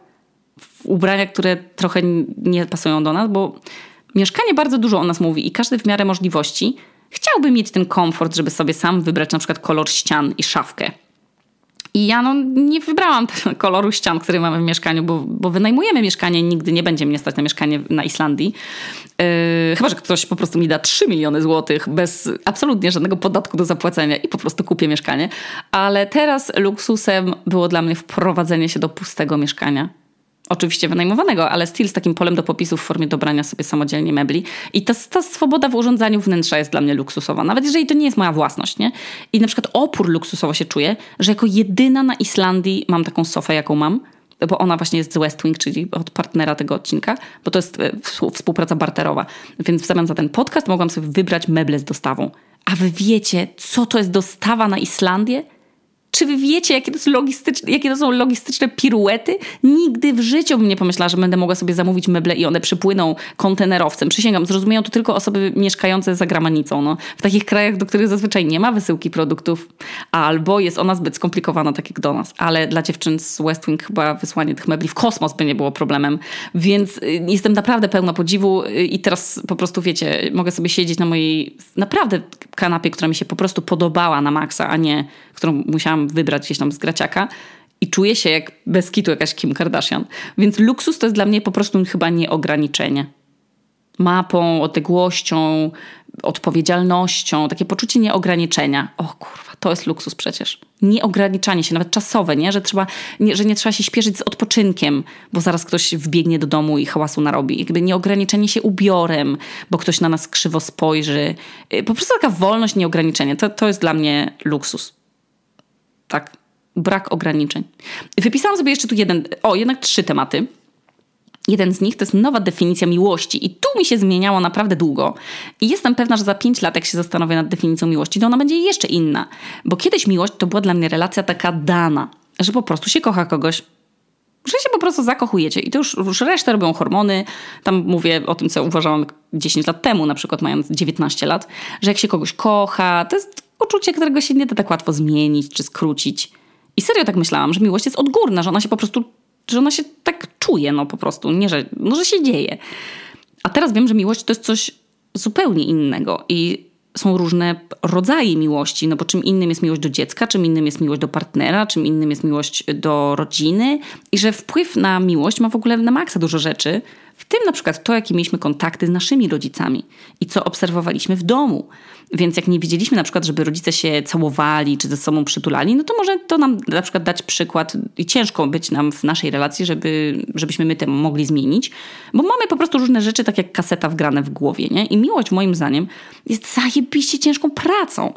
w ubrania, które trochę nie pasują do nas, bo mieszkanie bardzo dużo o nas mówi i każdy w miarę możliwości chciałby mieć ten komfort, żeby sobie sam wybrać na przykład kolor ścian i szafkę. I ja no, nie wybrałam koloru ścian, który mamy w mieszkaniu, bo, bo wynajmujemy mieszkanie nigdy nie będzie mnie stać na mieszkanie na Islandii. Yy, chyba, że ktoś po prostu mi da 3 miliony złotych bez absolutnie żadnego podatku do zapłacenia i po prostu kupię mieszkanie. Ale teraz luksusem było dla mnie wprowadzenie się do pustego mieszkania oczywiście wynajmowanego, ale styl z takim polem do popisu w formie dobrania sobie samodzielnie mebli. I ta, ta swoboda w urządzaniu wnętrza jest dla mnie luksusowa, nawet jeżeli to nie jest moja własność, nie? I na przykład opór luksusowo się czuję, że jako jedyna na Islandii mam taką sofę, jaką mam, bo ona właśnie jest z West Wing, czyli od partnera tego odcinka, bo to jest e, współpraca barterowa. Więc w zamian za ten podcast mogłam sobie wybrać meble z dostawą. A wy wiecie, co to jest dostawa na Islandię? Czy wy wiecie, jakie to, są logistyczne, jakie to są logistyczne piruety? Nigdy w życiu bym nie pomyślała, że będę mogła sobie zamówić meble i one przypłyną kontenerowcem. Przysięgam, zrozumieją to tylko osoby mieszkające za granicą. No. W takich krajach, do których zazwyczaj nie ma wysyłki produktów, albo jest ona zbyt skomplikowana, tak jak do nas. Ale dla dziewczyn z West Wing chyba wysłanie tych mebli w kosmos by nie było problemem. Więc y, jestem naprawdę pełna podziwu y, i teraz po prostu, wiecie, mogę sobie siedzieć na mojej naprawdę kanapie, która mi się po prostu podobała na maksa, a nie którą musiałam wybrać gdzieś tam z graciaka i czuję się jak bez kitu jakaś Kim Kardashian. Więc luksus to jest dla mnie po prostu chyba nieograniczenie. Mapą, odległością, odpowiedzialnością, takie poczucie nieograniczenia. O kurwa, to jest luksus przecież. Nieograniczanie się, nawet czasowe, nie? Że, trzeba, nie, że nie trzeba się śpieszyć z odpoczynkiem, bo zaraz ktoś wbiegnie do domu i hałasu narobi. Jakby nieograniczenie się ubiorem, bo ktoś na nas krzywo spojrzy. Y, po prostu taka wolność, nieograniczenie. To, to jest dla mnie luksus. Tak, brak ograniczeń. Wypisałam sobie jeszcze tu jeden, o, jednak trzy tematy. Jeden z nich to jest nowa definicja miłości, i tu mi się zmieniało naprawdę długo. I jestem pewna, że za pięć lat, jak się zastanowię nad definicją miłości, to ona będzie jeszcze inna. Bo kiedyś miłość to była dla mnie relacja taka dana, że po prostu się kocha kogoś, że się po prostu zakochujecie i to już, już resztę robią hormony. Tam mówię o tym, co uważałam 10 lat temu, na przykład mając 19 lat, że jak się kogoś kocha, to jest uczucie, którego się nie da tak łatwo zmienić czy skrócić. I serio tak myślałam, że miłość jest odgórna, że ona się po prostu, że ona się tak czuje, no po prostu, nie, że, no, że się dzieje. A teraz wiem, że miłość to jest coś zupełnie innego i są różne rodzaje miłości, no bo czym innym jest miłość do dziecka, czym innym jest miłość do partnera, czym innym jest miłość do rodziny i że wpływ na miłość ma w ogóle na maksa dużo rzeczy, tym na przykład to, jakie mieliśmy kontakty z naszymi rodzicami i co obserwowaliśmy w domu. Więc jak nie widzieliśmy na przykład, żeby rodzice się całowali czy ze sobą przytulali, no to może to nam na przykład dać przykład i ciężko być nam w naszej relacji, żeby, żebyśmy my to mogli zmienić, bo mamy po prostu różne rzeczy, tak jak kaseta wgrane w głowie, nie? I miłość moim zdaniem jest zajebiście ciężką pracą.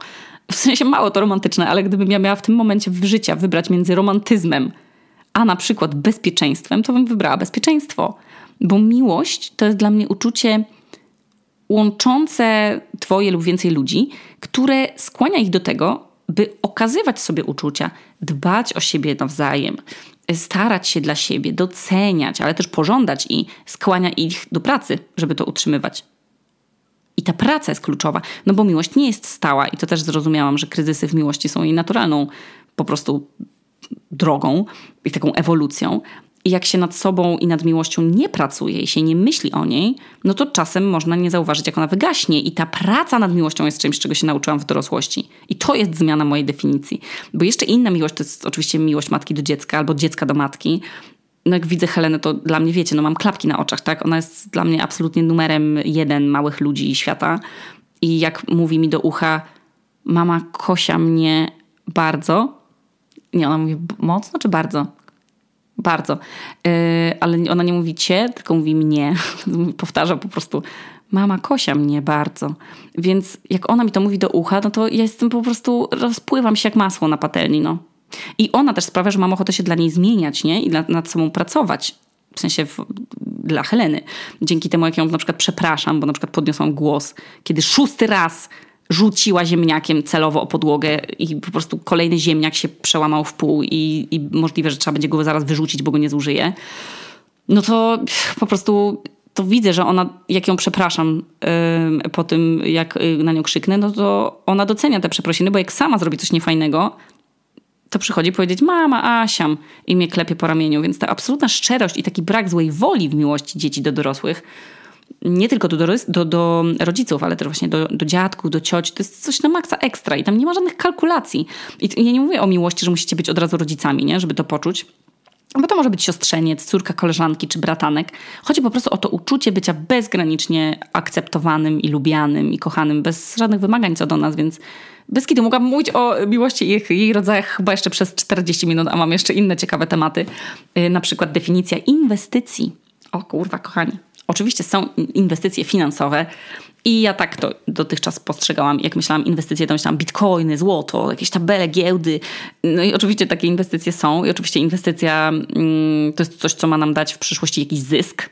W sensie mało to romantyczne, ale gdybym ja miała w tym momencie w życiu wybrać między romantyzmem a na przykład bezpieczeństwem, to bym wybrała bezpieczeństwo. Bo miłość to jest dla mnie uczucie łączące dwoje lub więcej ludzi, które skłania ich do tego, by okazywać sobie uczucia, dbać o siebie nawzajem, starać się dla siebie, doceniać, ale też pożądać i skłania ich do pracy, żeby to utrzymywać. I ta praca jest kluczowa, no bo miłość nie jest stała i to też zrozumiałam, że kryzysy w miłości są jej naturalną po prostu drogą i taką ewolucją, I jak się nad sobą i nad miłością nie pracuje i się nie myśli o niej, no to czasem można nie zauważyć, jak ona wygaśnie. I ta praca nad miłością jest czymś, czego się nauczyłam w dorosłości. I to jest zmiana mojej definicji. Bo jeszcze inna miłość to jest oczywiście miłość matki do dziecka albo dziecka do matki. No jak widzę Helenę, to dla mnie, wiecie, no mam klapki na oczach, tak? Ona jest dla mnie absolutnie numerem jeden małych ludzi świata. I jak mówi mi do ucha, mama kosia mnie bardzo. Nie, ona mówi mocno czy bardzo? Bardzo. Yy, ale ona nie mówi cię, tylko mówi mnie. Powtarza po prostu mama kosia mnie bardzo. Więc jak ona mi to mówi do ucha, no to ja jestem po prostu, rozpływam się jak masło na patelni, no. I ona też sprawia, że mam ochotę się dla niej zmieniać, nie? I nad, sobą pracować. W sensie w, dla Heleny. Dzięki temu, jak ją na przykład przepraszam, bo na przykład podniosłam głos, kiedy szósty raz rzuciła ziemniakiem celowo o podłogę i po prostu kolejny ziemniak się przełamał w pół i, i możliwe, że trzeba będzie go zaraz wyrzucić, bo go nie zużyje, no to po prostu to widzę, że ona, jak ją przepraszam yy, po tym, jak yy, na nią krzyknę, no to ona docenia te przeprosiny, bo jak sama zrobi coś niefajnego, to przychodzi powiedzieć mama, Asiam i mnie klepie po ramieniu. Więc ta absolutna szczerość i taki brak złej woli w miłości dzieci do dorosłych nie tylko do, do, do rodziców, ale też właśnie do, do dziadków, do cioci. To jest coś na maksa ekstra i tam nie ma żadnych kalkulacji. I ja nie mówię o miłości, że musicie być od razu rodzicami, nie? żeby to poczuć. Bo to może być siostrzeniec, córka koleżanki czy bratanek. Chodzi po prostu o to uczucie bycia bezgranicznie akceptowanym i lubianym i kochanym, bez żadnych wymagań co do nas, więc bez kiedy mogłabym mówić o miłości i jej rodzajach chyba jeszcze przez 40 minut, a mam jeszcze inne ciekawe tematy. Y, na przykład definicja inwestycji. O kurwa, kochani. Oczywiście są inwestycje finansowe i ja tak to dotychczas postrzegałam. Jak myślałam inwestycje, to myślałam bitcoiny, złoto, jakieś tabele, giełdy. No i oczywiście takie inwestycje są i oczywiście inwestycja mm, to jest coś, co ma nam dać w przyszłości jakiś zysk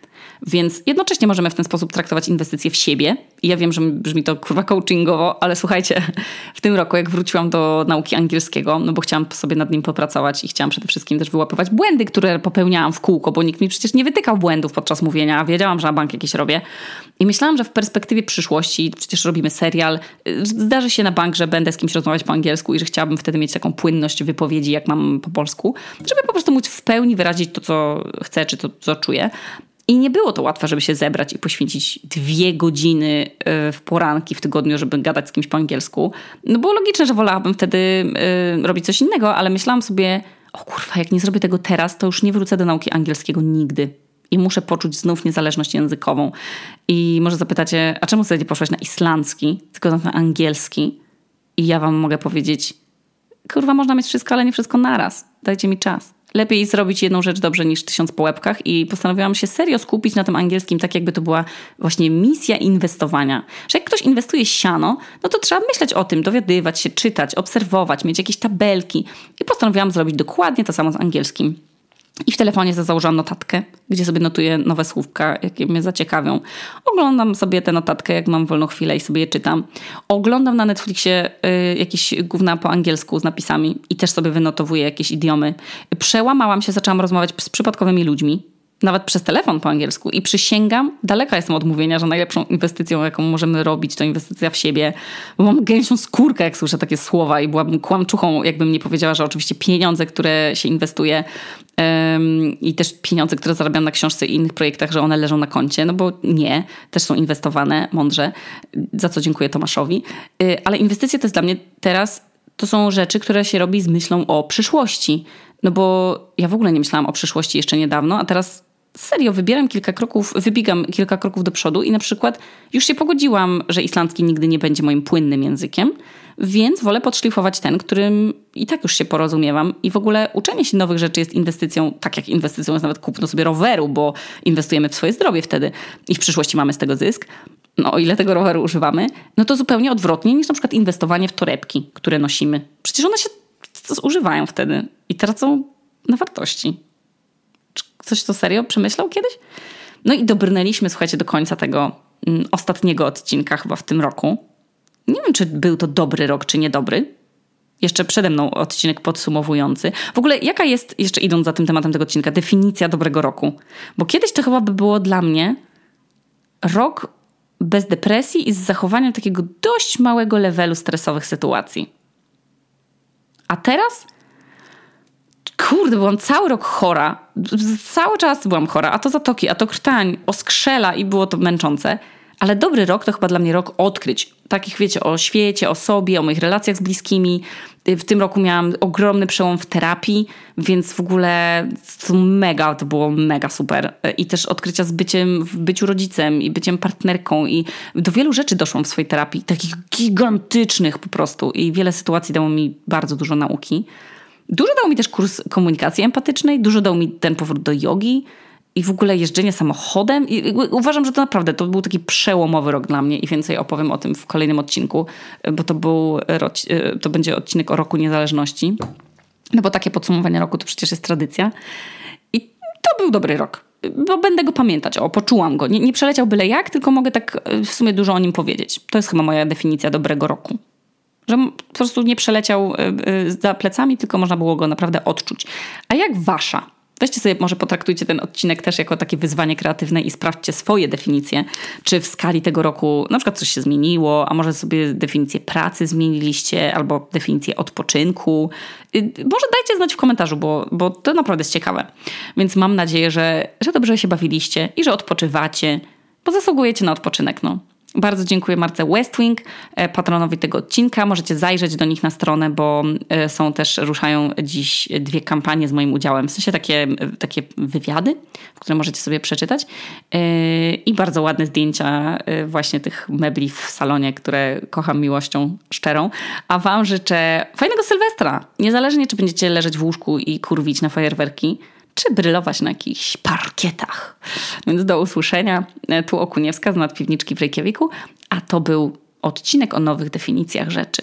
więc jednocześnie możemy w ten sposób traktować inwestycje w siebie. I ja wiem, że brzmi to kurwa coachingowo, ale słuchajcie, w tym roku jak wróciłam do nauki angielskiego, no bo chciałam sobie nad nim popracować i chciałam przede wszystkim też wyłapywać błędy, które popełniałam w kółko, bo nikt mi przecież nie wytykał błędów podczas mówienia, a wiedziałam, że na bank jakieś robię. I myślałam, że w perspektywie przyszłości, przecież robimy serial, zdarzy się na bank, że będę z kimś rozmawiać po angielsku i że chciałabym wtedy mieć taką płynność wypowiedzi, jak mam po polsku, żeby po prostu móc w pełni wyrazić to, co chcę, czy to, co czuję. I nie było to łatwe, żeby się zebrać i poświęcić dwie godziny e, w poranki w tygodniu, żeby gadać z kimś po angielsku. No było logiczne, że wolałabym wtedy e, robić coś innego, ale myślałam sobie, o kurwa, jak nie zrobię tego teraz, to już nie wrócę do nauki angielskiego nigdy. I muszę poczuć znów niezależność językową. I może zapytacie, a czemu sobie poszłaś na islandzki, tylko na angielski? I ja wam mogę powiedzieć, kurwa, można mieć wszystko, ale nie wszystko naraz. Dajcie mi czas lepiej zrobić jedną rzecz dobrze niż tysiąc po łebkach i postanowiłam się serio skupić na tym angielskim, tak jakby to była właśnie misja inwestowania. Że jak ktoś inwestuje siano, no to trzeba myśleć o tym, dowiadywać się, czytać, obserwować, mieć jakieś tabelki. I postanowiłam zrobić dokładnie to samo z angielskim. I w telefonie założyłam notatkę, gdzie sobie notuję nowe słówka, jakie mnie zaciekawią. Oglądam sobie tę notatkę, jak mam wolną chwilę i sobie je czytam. Oglądam na Netflixie y, jakieś gówna po angielsku z napisami i też sobie wynotowuję jakieś idiomy. Przełamałam się, zaczęłam rozmawiać z przypadkowymi ludźmi, nawet przez telefon po angielsku i przysięgam, daleka jestem od mówienia, że najlepszą inwestycją, jaką możemy robić, to inwestycja w siebie, bo mam gęsią skórkę, jak słyszę takie słowa i byłabym kłamczuchą, jakbym nie powiedziała, że oczywiście pieniądze, które się inwestuje um, i też pieniądze, które zarabiam na książce i innych projektach, że one leżą na koncie, no bo nie, też są inwestowane mądrze, za co dziękuję Tomaszowi, y, ale inwestycje to jest dla mnie teraz to są rzeczy, które się robi z myślą o przyszłości. No bo ja w ogóle nie myślałam o przyszłości jeszcze niedawno, a teraz serio wybieram kilka kroków, wybiegam kilka kroków do przodu i na przykład już się pogodziłam, że islandzki nigdy nie będzie moim płynnym językiem, więc wolę podszlifować ten, którym i tak już się porozumiewam. I w ogóle uczenie się nowych rzeczy jest inwestycją, tak jak inwestycją jest nawet kupno sobie roweru, bo inwestujemy w swoje zdrowie wtedy i w przyszłości mamy z tego zysk. No o ile tego roweru używamy, no to zupełnie odwrotnie niż na przykład inwestowanie w torebki, które nosimy. Przecież one się używają wtedy i tracą na wartości. Coś to serio przemyślał kiedyś? No i dobrnęliśmy, słuchajcie, do końca tego mm, ostatniego odcinka chyba w tym roku. Nie wiem, czy był to dobry rok, czy niedobry. Jeszcze przede mną odcinek podsumowujący. W ogóle, jaka jest, jeszcze idąc za tym tematem tego odcinka, definicja dobrego roku? Bo kiedyś to chyba by było dla mnie rok bez depresji i z zachowaniem takiego dość małego levelu stresowych sytuacji. A teraz? Kurde, byłam cały rok chora Cały czas byłam chora, a to zatoki, a to krtań, oskrzela i było to męczące. Ale dobry rok to chyba dla mnie rok odkryć. Takich, wiecie, o świecie, o sobie, o moich relacjach z bliskimi. W tym roku miałam ogromny przełom w terapii, więc w ogóle to mega, to było mega super. I też odkrycia z byciem, w byciu rodzicem i byciem partnerką i do wielu rzeczy doszłam w swojej terapii, takich gigantycznych po prostu i wiele sytuacji dało mi bardzo dużo nauki. Dużo dał mi też kurs komunikacji empatycznej, dużo dał mi ten powrót do jogi, i w ogóle jeżdżenie samochodem. I uważam, że to naprawdę to był taki przełomowy rok dla mnie i więcej opowiem o tym w kolejnym odcinku, bo to, był, to będzie odcinek o roku niezależności. No bo takie podsumowanie roku to przecież jest tradycja. I to był dobry rok. Bo będę go pamiętać, o, poczułam go. Nie, nie przeleciał byle jak, tylko mogę tak w sumie dużo o nim powiedzieć. To jest chyba moja definicja dobrego roku. Że po prostu nie przeleciał y, y, za plecami, tylko można było go naprawdę odczuć. A jak wasza? Weźcie sobie, może potraktujcie ten odcinek też jako takie wyzwanie kreatywne i sprawdźcie swoje definicje, czy w skali tego roku na przykład coś się zmieniło, a może sobie definicję pracy zmieniliście, albo definicję odpoczynku. Y, może dajcie znać w komentarzu, bo, bo to naprawdę jest ciekawe. Więc mam nadzieję, że, że dobrze się bawiliście i że odpoczywacie, bo zasługujecie na odpoczynek. No. Bardzo dziękuję Marce Westwing, e, patronowi tego odcinka. Możecie zajrzeć do nich na stronę, bo e, są też, ruszają dziś dwie kampanie z moim udziałem, w sensie takie, takie wywiady, które możecie sobie przeczytać e, i bardzo ładne zdjęcia właśnie tych mebli w salonie, które kocham miłością szczerą. A Wam życzę fajnego Sylwestra. Niezależnie, czy będziecie leżeć w łóżku i kurwić na fajerwerki, czy brylować na jakichś parkietach. Więc do usłyszenia. E, tu Okuniewska z nadpiwniczki w Reykjaviku, a to był odcinek o nowych definicjach rzeczy.